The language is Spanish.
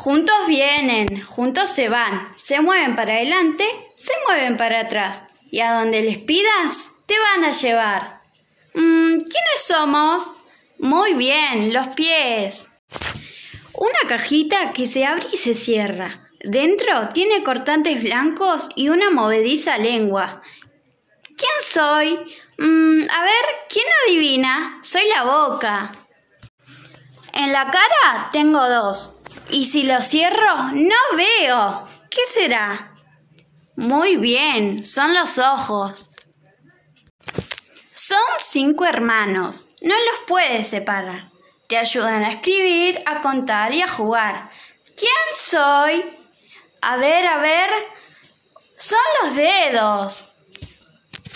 Juntos vienen, juntos se van, se mueven para adelante, se mueven para atrás, y a donde les pidas, te van a llevar. Mm, ¿Quiénes somos? Muy bien, los pies. Una cajita que se abre y se cierra. Dentro tiene cortantes blancos y una movediza lengua. ¿Quién soy? Mm, a ver, ¿quién adivina? Soy la boca. En la cara tengo dos. Y si lo cierro, no veo. ¿Qué será? Muy bien, son los ojos. Son cinco hermanos. No los puedes separar. Te ayudan a escribir, a contar y a jugar. ¿Quién soy? A ver, a ver. Son los dedos.